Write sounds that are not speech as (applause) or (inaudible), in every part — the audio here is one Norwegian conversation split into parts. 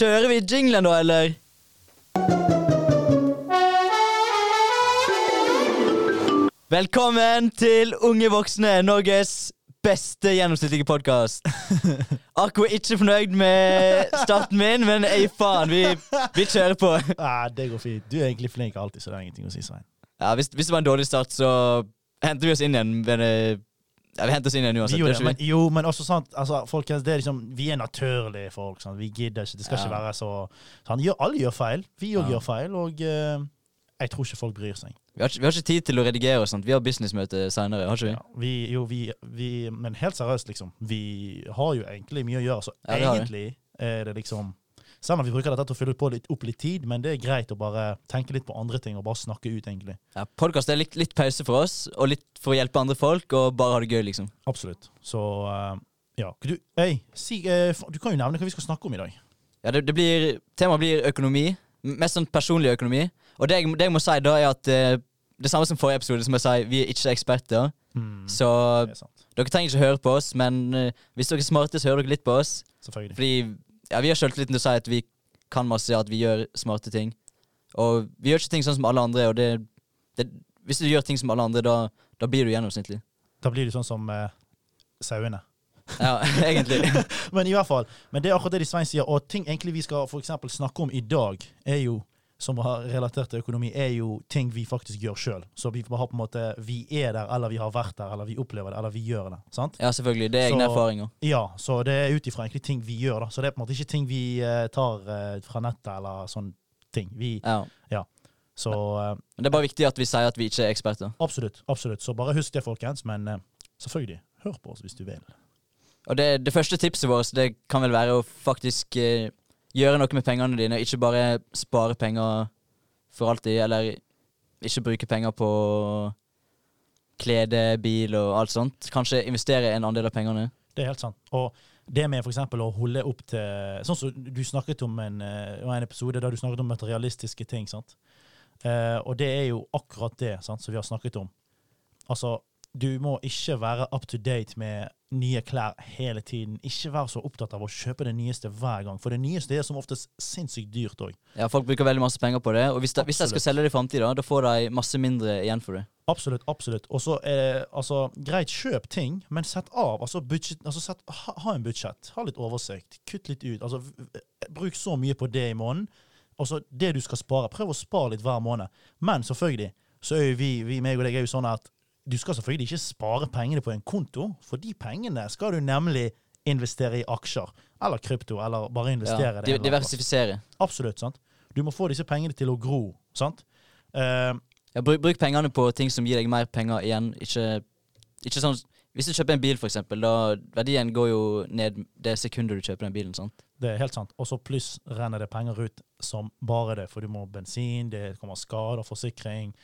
Kjører vi jinglen da, eller? Velkommen til Unge voksne, Norges beste gjennomsnittlige podkast. (laughs) Akko er ikke fornøyd med starten min, men ei faen, vi, vi kjører på. Ah, det går fint. Du er egentlig flink alltid, så det er ingenting å si, Svein. Ja, hvis, hvis det var en dårlig start, så henter vi oss inn igjen. Men, ja, vi henter oss inn igjen uansett. Jo, men, jo, men også sant, altså, folkens, det er liksom, vi er naturlige folk. Sant? Vi gidder ikke. Det skal ikke være så sant? Alle gjør feil. Vi òg Ja. gjør feil, og uh, jeg tror ikke folk bryr seg. vi, har ikke, vi har ikke tid til å redigere Sant? Vi har businessmøte seinere, har ikke vi? Ja, vi, jo, vi, vi, men helt seriøst, liksom. Vi har jo egentlig mye å gjøre. Så Ja, egentlig er det liksom Selv om vi bruker dette til å fylle på litt, opp litt tid, men det er greit å bare tenke litt på andre ting og bare snakke ut, egentlig. Ja, Podkast er litt, litt pause for oss, og litt for å hjelpe andre folk, og bare ha det gøy, liksom. Absolutt. Så uh, ja. Du, hey, si, uh, du kan jo nevne hva vi skal snakke om i dag. Ja, det, det blir, Temaet blir økonomi. Mest sånn personlig økonomi. Og det jeg, det jeg må si da, er at uh, det samme som forrige episode, som jeg sa, vi er ikke eksperter. Mm, Så er dere trenger ikke høre på oss, men uh, hvis dere er smarte, så hører dere litt på oss. Fordi ja, vi har sjøltilliten til å si at vi kan masse, at vi gjør smarte ting. Og vi gjør ikke ting sånn som alle andre, og det, det Hvis du gjør ting som alle andre, da, da blir du gjennomsnittlig. Da blir du sånn som eh, sauene. Ja, (laughs) egentlig. (laughs) Men i hvert fall, men det er akkurat det de Svein sier. Og ting egentlig vi skal for eksempel snakke om i dag, er jo som har relatert til økonomi, er jo ting vi faktisk gjør sjøl. Så vi har på en måte Vi er der, eller vi har vært der, eller vi opplever det, eller vi gjør det. sant? Ja, selvfølgelig. Det er egne Så- erfaringer. Ja, så det er ut ifra egentlig ting vi gjør. da. Så det er på en måte ikke ting vi eh, tar eh, fra nettet, eller sånne ting. Vi, Ja. så eh, Men det er bare viktig at vi sier at vi ikke er eksperter. absolutt. absolutt. Så bare husk det, folkens. Men selvfølgelig, hør på oss hvis du vil. Og det, det første tipset vårt det kan vel være å faktisk eh, gjøre noe med pengene dine. Ikke bare spare penger for alltid, eller ikke bruke penger på klede, bil og alt sånt. Kanskje investere en andel av pengene. Det er helt sant. Og det med eksempel å holde opp til Sånn som du snakket om en, en episode der du snakket om materialistiske ting. sant? Eh, og det er jo akkurat det sant, som vi har snakket om. Altså, du må ikke være up to date med nye klær hele tiden. Ikke være så opptatt av å kjøpe det nyeste hver gang, for det nyeste er som oftest sinnssykt dyrt òg. Ja, Folk bruker veldig masse penger på det, og hvis de, hvis de skal selge det i framtida, da får de masse mindre igjen for det. Absolutt, absolutt. Og så er det altså, greit, kjøp ting, men sett av. Altså, budget, altså sett, ha, ha en budsjett. Ha litt oversikt. Kutt litt ut. Altså, bruk så mye på det i måneden. Altså, det du skal spare. Prøv å spare litt hver måned. Men selvfølgelig så er jo vi, vi meg og deg er jo sånn at du skal selvfølgelig ikke spare pengene på en konto, for de pengene skal du nemlig investere i aksjer eller krypto, eller bare investere Ja, diversifisere. Absolutt. sant? Du må få disse pengene til å gro. sant? Uh, Ja, bruk, bruk pengene på ting som gir deg mer penger igjen. Ikke, ikke sånn Hvis du kjøper en bil, eksempel, da verdien går jo ned det sekundet du kjøper den bilen. sant? Det er helt sant. Og så pluss renner det penger ut som bare det, for du må bensin, det kommer skader, forsikring,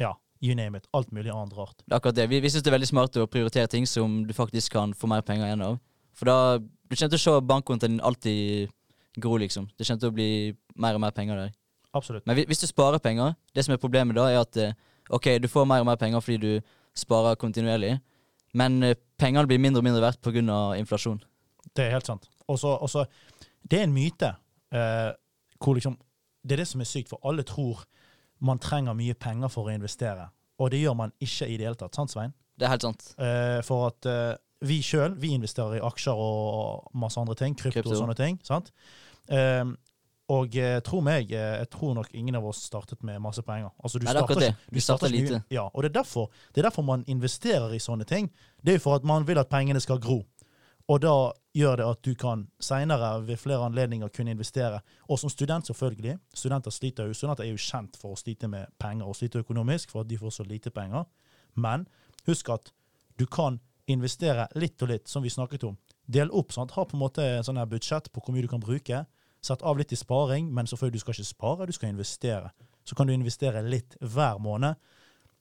ja, you name it. Alt mulig annet rart. Det er akkurat det. Vi, vi syns det er veldig smart å prioritere ting som du faktisk kan få mer penger igjen av. For da Du kommer til å se bankkontoen din alltid gro, liksom. Det kommer til å bli mer og mer penger der. Absolutt. Men hvis du sparer penger, det som er problemet da, er at eh, OK, du får mer og mer penger fordi du sparer kontinuerlig, men eh, pengene blir mindre og mindre verdt pga. inflasjon. Det er helt sant. Og så, og så Det er en myte eh, hvor liksom Det er det som er sykt, for alle tror man trenger mye penger for å investere. Og det gjør man ikke i det hele tatt. Sant, Svein? Det er helt sant. Eh, for at eh, vi sjøl vi investerer i aksjer og masse andre ting. Krypto, Krypto. og sånne ting. sant? Eh, og tro meg, eh, jeg tror nok ingen av oss startet med masse penger. Altså, du Nei, det er akkurat det. Du starter starter lite. Ja, og det er, derfor, det er derfor man investerer i sånne ting. Det er jo for at man vil at pengene skal gro. Og da gjør det at du kan seinere ved flere anledninger kunne investere. Og som student, selvfølgelig. Studenter sliter jo. Studenter er jo kjent for å slite med penger og slite økonomisk for at de får så lite penger. Men husk at du kan investere litt og litt, som vi snakket om. Del opp. sant? Ha på en måte en sånn her budsjett på hvor mye du kan bruke. Sett av litt i sparing, men selvfølgelig du skal ikke spare, du skal investere. Så kan du investere litt hver måned.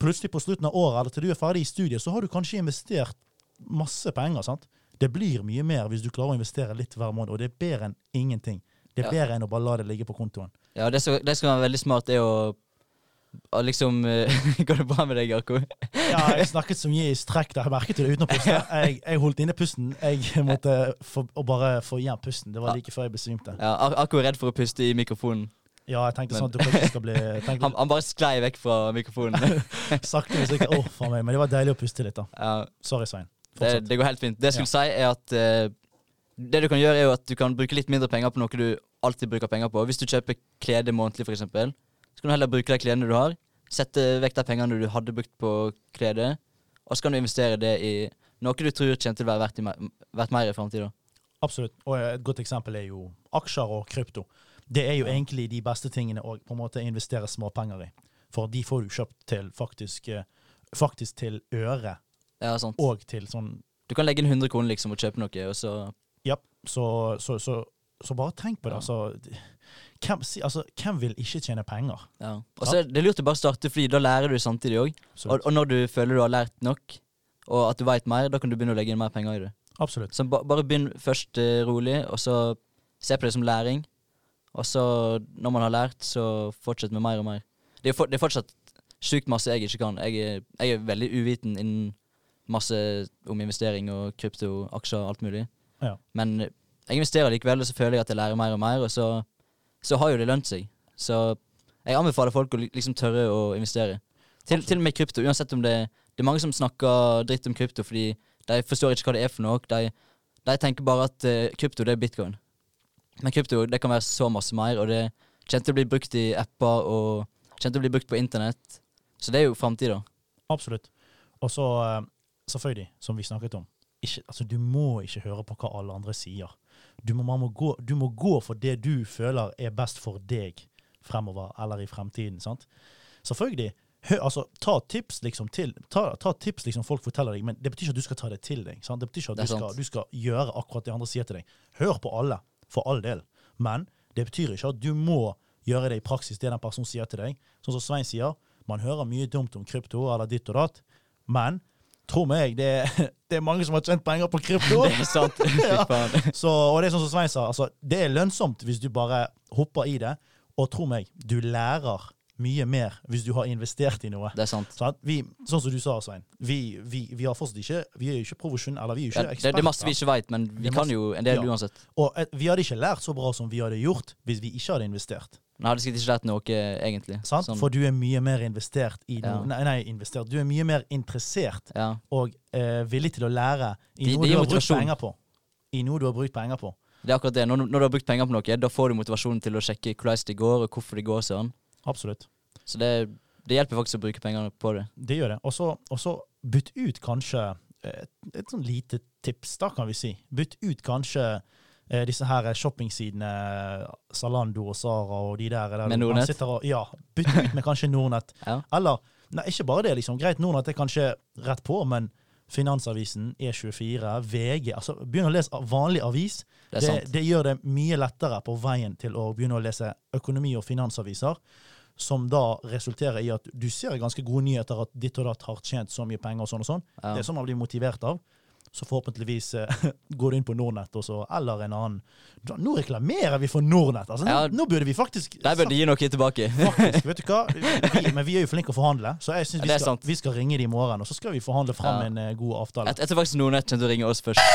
Plutselig på slutten av året, eller til du er ferdig i studiet, så har du kanskje investert masse penger. sant? Det blir mye mer hvis du klarer å investere litt hver måned, og det er bedre enn ingenting. Det er Ja. bedre enn å bare la det ligge på kontoen. Ja, det som, det som er veldig smart, er å Og liksom eh, (laughs) Går det bra med deg, Jarko? Ja, jeg snakket så mye i strekk der. Jeg merket det uten å puste. Jeg, jeg holdt inne pusten. Jeg (laughs) måtte for, bare få igjen pusten. Det var like før jeg besvimte. Ja, Ar- Arko er redd for å puste i mikrofonen. Ja, jeg tenkte Men- sånn at du kanskje skal bli (laughs) tenkte, Han, han bare sklei vekk fra mikrofonen. Sakte, men sikkert. Faen meg. Men det var deilig å puste litt, da. ja, Sorry, Svein. Det, det går helt fint. Det jeg skulle si, er at eh, det du kan gjøre, er jo at du kan bruke litt mindre penger på noe du alltid bruker penger på. Hvis du kjøper klede månedlig, f.eks., så kan du heller bruke de kledene du har. Sette vekk de pengene du hadde brukt på klede, og så kan du investere det i noe du tror kommer til å være verdt, i, mer- verdt mer i framtida. Absolutt. Og et godt eksempel er jo aksjer og krypto. Det er jo egentlig de beste tingene å på en måte investere småpenger i. For de får du kjøpt til faktisk, eh, faktisk til øre, Ja, sant. og til sånn Du kan legge inn 100 kroner liksom og kjøpe noe, og så Ja, så, så, så, så bare tenk på det. Ja. Altså, hvem, altså, hvem vil ikke tjene penger? ja. Og så er det lurt å bare starte, Fordi da lærer du samtidig òg. Og, og når du føler du har lært nok, og at du veit mer, da kan du begynne å legge inn mer penger i det. Absolutt. Så ba, bare begynn først uh, rolig, og så se på det som læring. Og så, når man har lært, så fortsett med mer og mer. Det er, for, det er fortsatt sjukt masse jeg ikke kan. Jeg er, jeg er veldig uviten innen masse om investering og krypto, aksjer alt mulig. Ja. Men jeg investerer likevel, og så føler jeg at jeg lærer mer og mer, og så, så har jo det lønt seg. Så jeg anbefaler folk å liksom tørre å investere. Til, til og med krypto, uansett om det Det er mange som snakker dritt om krypto fordi de forstår ikke hva det er for noe. De, de tenker bare at uh, krypto, det er bitcoin. Men krypto det kan være så masse mer, og det kommer til å bli brukt i apper og kommer til å bli brukt på internett. Så det er jo framtida. Absolutt. Og så eh, selvfølgelig, som vi snakket om, ikke, altså, du må ikke høre på hva alle andre sier. Du må, må gå, du må gå for det du føler er best for deg fremover, eller i fremtiden. sant? Selvfølgelig, hø, altså, ta tips liksom til, ta, ta tips liksom folk forteller deg, men det betyr ikke at du skal ta det til deg. sant? Det betyr ikke at du skal, du skal gjøre akkurat det andre sier til deg. Hør på alle, for all del. Men det betyr ikke at du må gjøre det i praksis, det den personen sier til deg. Sånn som Svein sier, man hører mye dumt om krypto eller ditt og datt, men tro meg, det, (laughs) det er mange som har tjent penger på krypto. Det er sant. (laughs) Ja. Så, og det er sånn som Svein sa, altså, det er lønnsomt hvis du bare hopper i det. Og tro meg, du lærer mye mer hvis du har investert i noe. Det er sant. Sant? Vi, sånn som du sa, Svein, vi, vi, vi har fortsatt ikke Vi er jo ikke profesjon, eller vi er jo ikke eksperter. det er masse vi ikke veit, men vi er kan masse- jo en del Ja. uansett. Og eh, vi hadde ikke lært så bra som vi hadde gjort hvis vi ikke hadde investert. Jeg hadde sikkert ikke lært noe, egentlig. Sant? Sånn, For du er mye mer investert i noe Ja. nei, nei, investert. Du er mye mer interessert ja. og eh, villig til å lære i de, noe de du har har brukt penger på. I noe du har brukt penger på. Det er akkurat det. Når, når du har brukt penger på noe, da får du motivasjonen til å sjekke hvordan det går, og hvorfor det går sånn. Absolutt. Så det, det hjelper faktisk å bruke pengene på det. Det gjør det. Og så- Og så bytt ut kanskje et, et sånn lite tips, da, kan vi si. Bytt ut kanskje eh, disse her shoppingsidene, Zalando og Sara og de der. der Med Nordnett? Og, ja, bytt ut med kanskje Nordnett. (laughs) Ja. Eller nei, ikke bare det, liksom. Greit, Nordnett er kanskje rett på, men Finansavisen, E24, VG altså Begynn å lese vanlig avis. Det Det, det gjør det mye lettere på veien til å begynne å lese økonomi- og finansaviser, som da resulterer i at du ser ganske gode nyheter at ditt og datt har tjent så mye penger og sånn og sånn. Ja. Det er sånn man blir motivert av. Så forhåpentligvis eh, (laughs) går du inn på Nordnett og så, eller en annen da, Nå reklamerer vi for Nordnett! Altså, Ja. nå burde vi faktisk Der burde gi noe tilbake. (laughs) Faktisk, vet du hva? Vi, men vi er jo flinke å forhandle, så jeg synes vi, skal, vi skal ringe dem i morgen. Og så skal vi forhandle fram Ja. en uh, god avtale. Jeg, jeg tror faktisk Nordnett kommer til å ringe oss først. (laughs)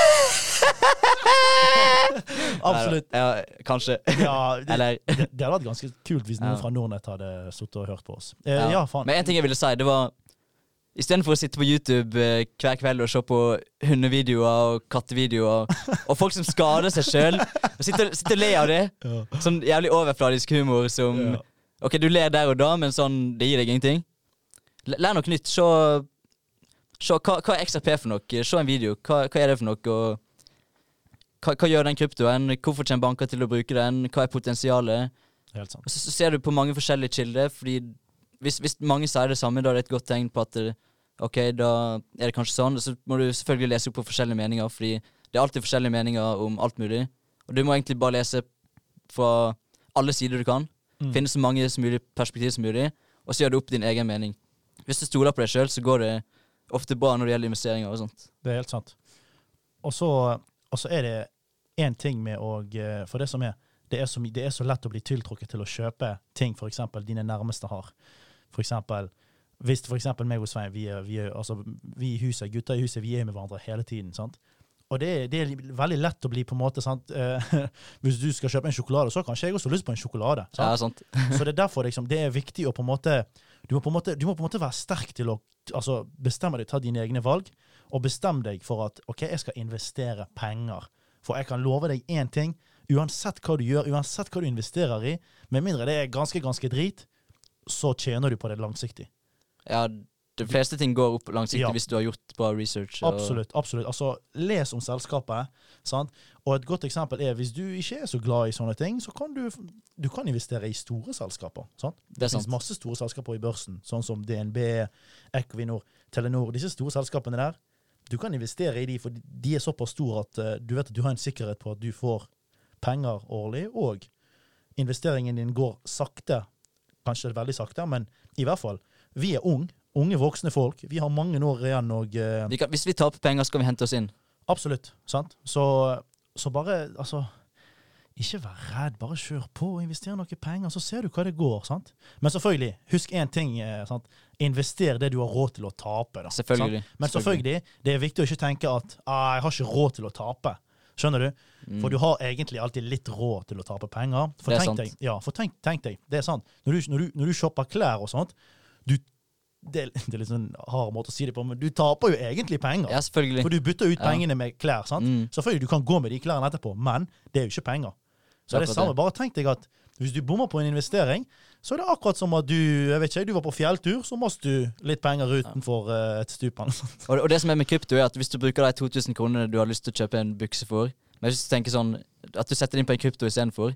Absolutt. Ja, kanskje. Ja, det, Eller det, det hadde vært ganske kult hvis noen Ja. fra Nordnett hadde sittet og hørt på oss. Eh, Ja. ja. Men en ting jeg ville si, det var Istedenfor å sitte på YouTube eh, hver kveld og se på hundevideoer og kattevideoer, og folk som skader seg sjøl, og sitte, og le av det, sånn jævlig overfladisk humor som. Ok, du ler der og da, men sånn, det gir deg ingenting. Lær noe nytt. Se, se hva, hva er XRP for noe? Se en video. Hva, hva er det for noe? Og hva, hva gjør den kryptoen? Hvorfor kommer banker til å bruke den? Hva er potensialet? Helt sant. Og så, så ser du på mange forskjellige kilder, fordi hvis, hvis mange sier det samme, da er det et godt tegn på at det, ok, da er det kanskje sånn. Og så må du selvfølgelig lese opp på forskjellige meninger, fordi det er alltid forskjellige meninger om alt mulig. Og du må egentlig bare lese fra alle sider du kan. Mm. Finne så mange som mulig perspektiv som mulig, og så gjør du opp din egen mening. Hvis du stoler på deg sjøl, så går det ofte bra når det gjelder investeringer og sånt. Det er helt sant. Og så, er det én ting med å eh, For det som er det er, så, det er så lett å bli tiltrukket til å kjøpe ting f.eks. dine nærmeste har. For eksempel, hvis eksempel meg og Svein, vi, er, vi, er, altså, vi i huset, gutta i huset, vi er med hverandre hele tiden. sant? Og det, det er veldig lett å bli på en måte sant? eh, (laughs) Hvis du skal kjøpe en sjokolade, så har kanskje jeg også lyst på en sjokolade. sant? Ja, sant. (laughs) Så det er derfor liksom, det er viktig å på en måte Du må på en måte, på en måte være sterk til å altså, bestemme deg, ta dine egne valg, og bestem deg for at OK, jeg skal investere penger. For jeg kan love deg én ting. Uansett hva du gjør, uansett hva du investerer i, med mindre det er ganske, ganske drit, så tjener du på det langsiktig. Ja, de fleste ting går opp langsiktig Ja. hvis du har gjort bra research. Absolutt. absolutt. Altså, Les om selskapet. Sant? Og et godt eksempel er hvis du ikke er så glad i sånne ting, så kan du, du kan investere i store selskaper. Sant? Det Det finnes masse store selskaper i børsen, sånn som DNB, Equinor, Telenor. Disse store selskapene der. Du kan investere i de, for de er såpass store at uh, du vet at du har en sikkerhet på at du får penger årlig, og investeringen din går sakte. Kanskje veldig sakte, men i hvert fall. Vi er unge, unge voksne folk. Vi har mange år igjen og eh, Vi kan, hvis vi taper penger, så kan vi hente oss inn. Absolutt. sant? Så, så bare altså Ikke vær redd, bare kjør på og invester noe penger, så ser du hva det går. sant? Men selvfølgelig, husk én ting. eh, sant? Invester det du har råd til å tape. da. Selvfølgelig. Sant? Men selvfølgelig, det er viktig å ikke tenke at ah, 'jeg har ikke råd til å tape'. Skjønner du? Mm. For du har egentlig alltid litt råd til å tape penger. For Det er tenk sant. deg, ja, for tenk, tenk deg, det er sant. Når du, når du, når du shopper klær og sånt, det, det er litt sånn hard måte å si det på, men du taper jo egentlig penger. Ja, selvfølgelig. For du bytter ut pengene med klær. sant? Mm. Selvfølgelig, du kan gå med de klærne etterpå, men det er jo ikke penger. Så det er det samme. Bare tenk deg at hvis du bommer på en investering, så er det akkurat som at du jeg vet ikke, du var på fjelltur, så måtte du litt penger utenfor ja. et stup. (laughs) Og, og det som er med krypto, er at hvis du bruker de 2000 kronene du har lyst til å kjøpe en bukse for Men hvis du tenker sånn at du setter inn på en krypto istedenfor,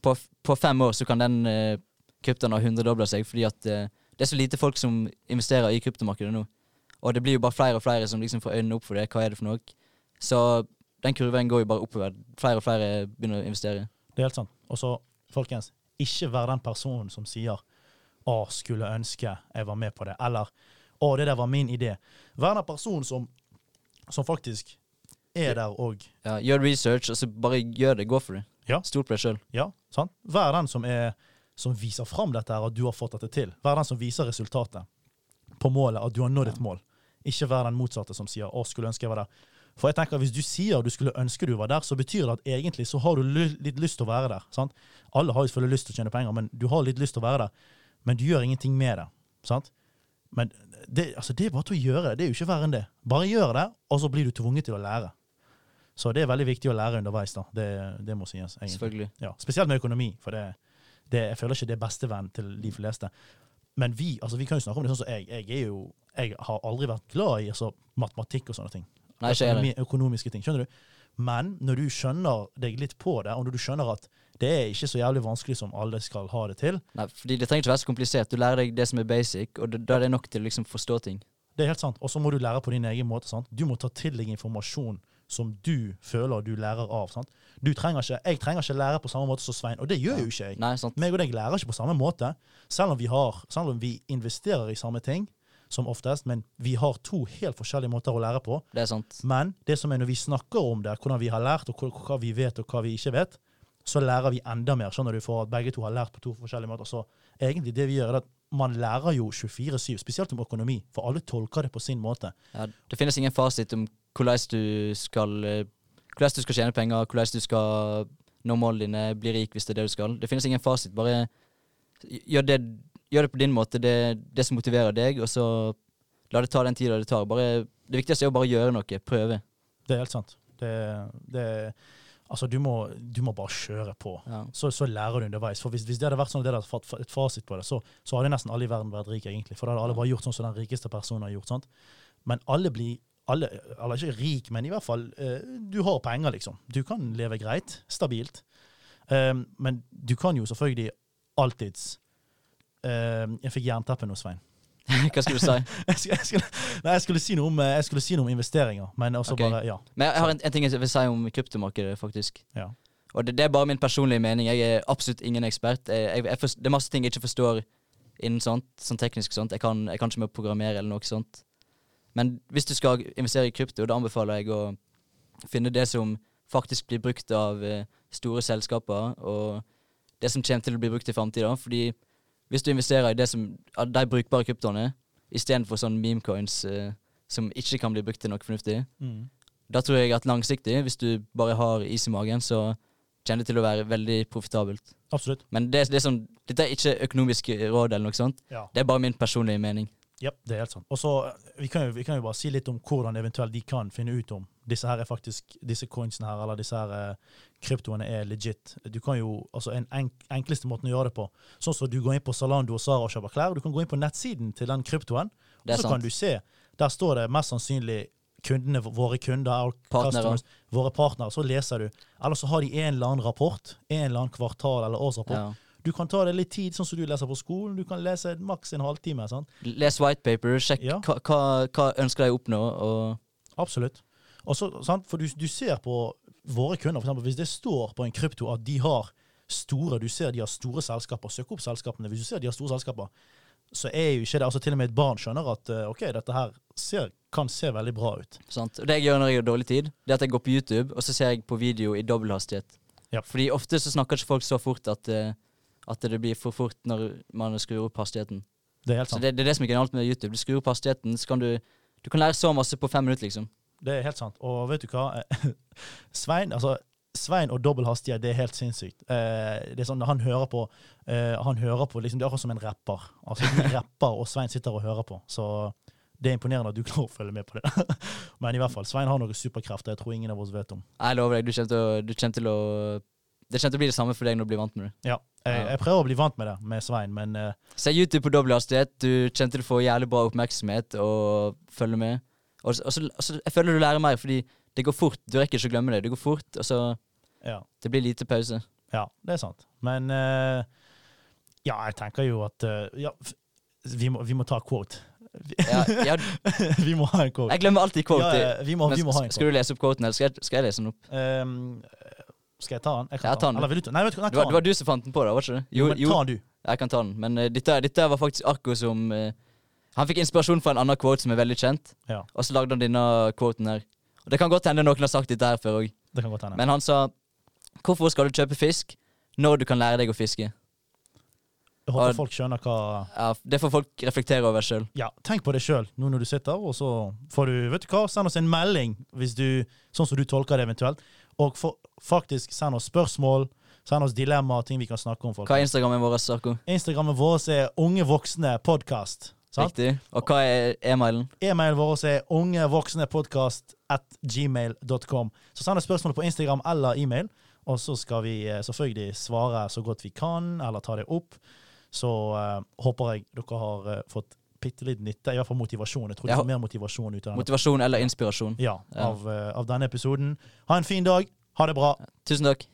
på, på fem år så kan den eh, kryptoen ha hundredobla seg, fordi at eh, det er så lite folk som investerer i kryptomarkedet nå. Og det blir jo bare flere og flere som liksom får øynene opp for det. Hva er det for noe? Så den kurven går jo bare oppover. Flere og flere begynner å investere. Det er helt sant. Og så, folkens, ikke vær den personen som sier 'Å, skulle ønske jeg var med på det', eller 'Å, det der var min idé'. Vær den personen som, som faktisk er der og Ja, gjør research, og så bare gjør det. Gå for det. Ja. Stol på deg sjøl. Ja, sant? Vær den som, er, som viser fram dette her, at du har fått dette til. Vær den som viser resultatet på målet, at du har nådd et mål. Ikke vær den motsatte som sier 'Å, skulle ønske jeg var der'. For jeg tenker at Hvis du sier du skulle ønske du var der, så betyr det at egentlig så har du litt lyst til å være der. sant? Alle har jo selvfølgelig lyst til å tjene penger, men du har litt lyst til å være der. Men du gjør ingenting med det. sant? Men det, altså det er bare til å gjøre det. Det er jo ikke verre enn det. Bare gjør det, og så blir du tvunget til å lære. Så det er veldig viktig å lære underveis. da. Det, det må sies. egentlig. Selvfølgelig. Ja, spesielt med økonomi, for det, det, jeg føler ikke det er bestevenn til de fleste. Men vi altså vi kan jo snakke om det sånn som jeg. Jeg, er jo, jeg har aldri vært glad i altså, matematikk og sånne ting. Nei, ikke. Økonomi, økonomiske ting, skjønner du? Men når du skjønner deg litt på det, og når du skjønner at det er ikke så jævlig vanskelig som alle skal ha det til, Nei, fordi det trenger ikke være så komplisert. Du lærer deg det som er basic, og da er det nok til å liksom forstå ting. det er helt sant. Og så må du lære på din egen måte. sant? Du må ta til deg informasjon som du føler du lærer av. sant? Du trenger ikke, Jeg trenger ikke lære på samme måte som Svein, og det gjør jo ikke jeg. Nei, meg og deg lærer ikke på samme måte, selv om vi, har, selv om vi investerer i samme ting, som oftest, men vi har to helt forskjellige måter å lære på. Det er sant. Men det som er når vi snakker om det, hvordan vi har lært, og hva vi vet og hva vi ikke vet, så lærer vi enda mer, skjønner du, for at begge to har lært på to forskjellige måter. Så egentlig det vi gjør, er at man lærer jo 24-7, spesielt om økonomi, for alle tolker det på sin måte. Ja, det finnes ingen fasit om hvordan du skal eh, Hvordan du skal tjene penger, hvordan du skal nå målene dine, bli rik hvis det er det du skal. Det finnes ingen fasit. Bare gjør det, gjør det på din måte, det, det som motiverer deg, og så la det ta den tida det tar. Bare, det viktigste er å bare gjøre noe. Prøve. Det er helt sant. Det, det, altså, du må, du må bare kjøre på. Ja. så, så lærer du underveis. For hvis, hvis det hadde vært sånn at det hadde fått et fasit på det, så, så hadde nesten alle i verden vært rike, egentlig. For da hadde alle bare gjort sånn som den rikeste personen har gjort. sant? Men alle blir alle, Eller ikke rik, men i hvert fall eh, Du har penger, liksom. Du kan leve greit. Stabilt. Um, men du kan jo selvfølgelig alltids um, Jeg fikk jernteppe nå, Svein. (laughs) Hva skulle du si? (laughs) Jeg skulle, jeg, skulle, nei, jeg, skulle si om, eh, jeg skulle si noe om investeringer, men også Ok. bare Ja. Men jeg har en, en ting jeg vil si om kryptomarkedet, faktisk. ja. Og det, det er bare min personlige mening. Jeg er absolutt ingen ekspert. Det er masse ting jeg ikke forstår innen sånt, sånn teknisk sånt. Jeg kan, jeg kan ikke med å programmere eller noe sånt. Men hvis du skal investere i krypto, da anbefaler jeg å finne det som faktisk blir brukt av eh, store selskaper, og det som kommer til å bli brukt i framtida. Fordi hvis du investerer i det som, de brukbare kryptoene, istedenfor sånn memecoins eh, som ikke kan bli brukt til noe fornuftig, Mm. da tror jeg at langsiktig, hvis du bare har is i magen, så kommer det til å være veldig profitabelt. Absolutt. Men det, det er sånn, dette er ikke økonomisk råd eller noe sånt. Ja. Det er bare min personlige mening. Ja, det er helt sant. Og så, vi, vi kan jo bare si litt om hvordan eventuelt de kan finne ut om disse her er faktisk, disse coinsene her, eller disse her eh, kryptoene er legit. Du kan jo, altså En enk, enkleste måten å gjøre det på, sånn som du går inn på Zalando og Sara og kjøper klær, du kan gå inn på nettsiden til den kryptoen, og så kan du se, der står det mest sannsynlig kundene, våre kunder, customers, våre partnere, så leser du. Eller så har de en eller annen rapport, en eller annen kvartal eller årsrapport. Ja. Du kan ta det litt tid, sånn som du leser på skolen. Du kan lese maks en halvtime. sant? Les whitepaper, sjekk Ja. hva, hva, hva ønsker de å oppnå, og Absolutt. Og så, sant? For du, du ser på våre kunder, eksempel, hvis det står på en krypto at de har store Du ser de har store selskaper. Søk opp selskapene. Hvis du ser de har store selskaper, så er jo ikke det altså Til og med et barn skjønner at eh, OK, dette her ser, kan se veldig bra ut. Sant? Og det jeg gjør når jeg har dårlig tid, det er at jeg går på YouTube, og så ser jeg på video i dobbel hastighet. Ja. Fordi ofte så snakker ikke folk så fort at, eh, at det blir for fort når man skrur opp hastigheten. Det er helt Så sant. det, det er det som er genialt med YouTube. Du skrur opp hastigheten, så kan du Du kan lære så masse på fem minutter, liksom. Det er helt sant. Og vet du hva? (laughs) Svein altså Svein og dobbel hastighet, det er helt sinnssykt. Eh, det er sånn, Han hører på eh, Han hører på liksom, Det er akkurat som en rapper. Altså, En (laughs) rapper, og Svein sitter og hører på. Så det er imponerende at du (laughs) klarer å følge med på det. Men i hvert fall, Svein har noen superkrefter jeg tror ingen av oss vet om. Jeg lover deg, du kommer til å, du kommer til å Det kommer til å bli det samme for deg når du blir vant med det. Ja, jeg, jeg prøver å bli vant med det med Svein, men uh, Se YouTube på dobbel hastighet. Du kommer til å få jævlig bra oppmerksomhet og følge med. Og så, og så, og så, jeg føler du lærer mer, fordi det går fort. Du rekker ikke å glemme det. Det går fort, og så ja, Det blir lite pause. ja, det er sant. Men uh, ja, jeg tenker jo at uh, ja, vi, må, vi må ta quote. Ja, ja, (laughs) vi må ha en quote. jeg glemmer alltid quote. Ja, vi, må, vi må ha en skal du lese opp quoten, eller skal jeg, skal jeg lese den opp? Ehm, skal jeg ta den? Jeg Ja, ta den. Eller vil du ta Nei, vet du, nei, Det ta var, det var du som fant den på, da, var ikke det? Jo, men ta den du. jeg kan ta den. Men uh, dette, dette var faktisk Arko som uh, Han fikk inspirasjon fra en annen quote som er veldig kjent, Ja, og så lagde han denne quoten her. Og Det kan godt hende noen har sagt dette her før òg, kan men han sa Hvorfor skal du kjøpe fisk når du kan lære deg å fiske? Jeg håper og- folk skjønner hva Ja, Det får folk reflektere over sjøl. Ja, tenk på det sjøl nå når du sitter, og så får du Vet du hva, send oss en melding hvis du Sånn som du tolker det eventuelt. Og faktisk send oss spørsmål, send oss dilemmaer, ting vi kan snakke om. Hva er Folk. Instagrammen vår, Sarko? Instagrammen vår er Unge voksne podkast. Riktig. Og hva er e-mailen? E-mailen vår er ungevoksnepodkast at gmail.com. Så send oss spørsmål på Instagram eller e-mail, og så skal vi eh, selvfølgelig svare så godt vi kan, eller ta det opp. Så uh, håper jeg dere har uh, fått bitte litt nytte, i hvert fall motivasjon. Jeg tror Ja. får mer motivasjon ut av, denne, Motivasjon eller inspirasjon? ja, Ja. av, eh, av denne episoden. Ha en fin dag. Ha det bra. Tusen takk.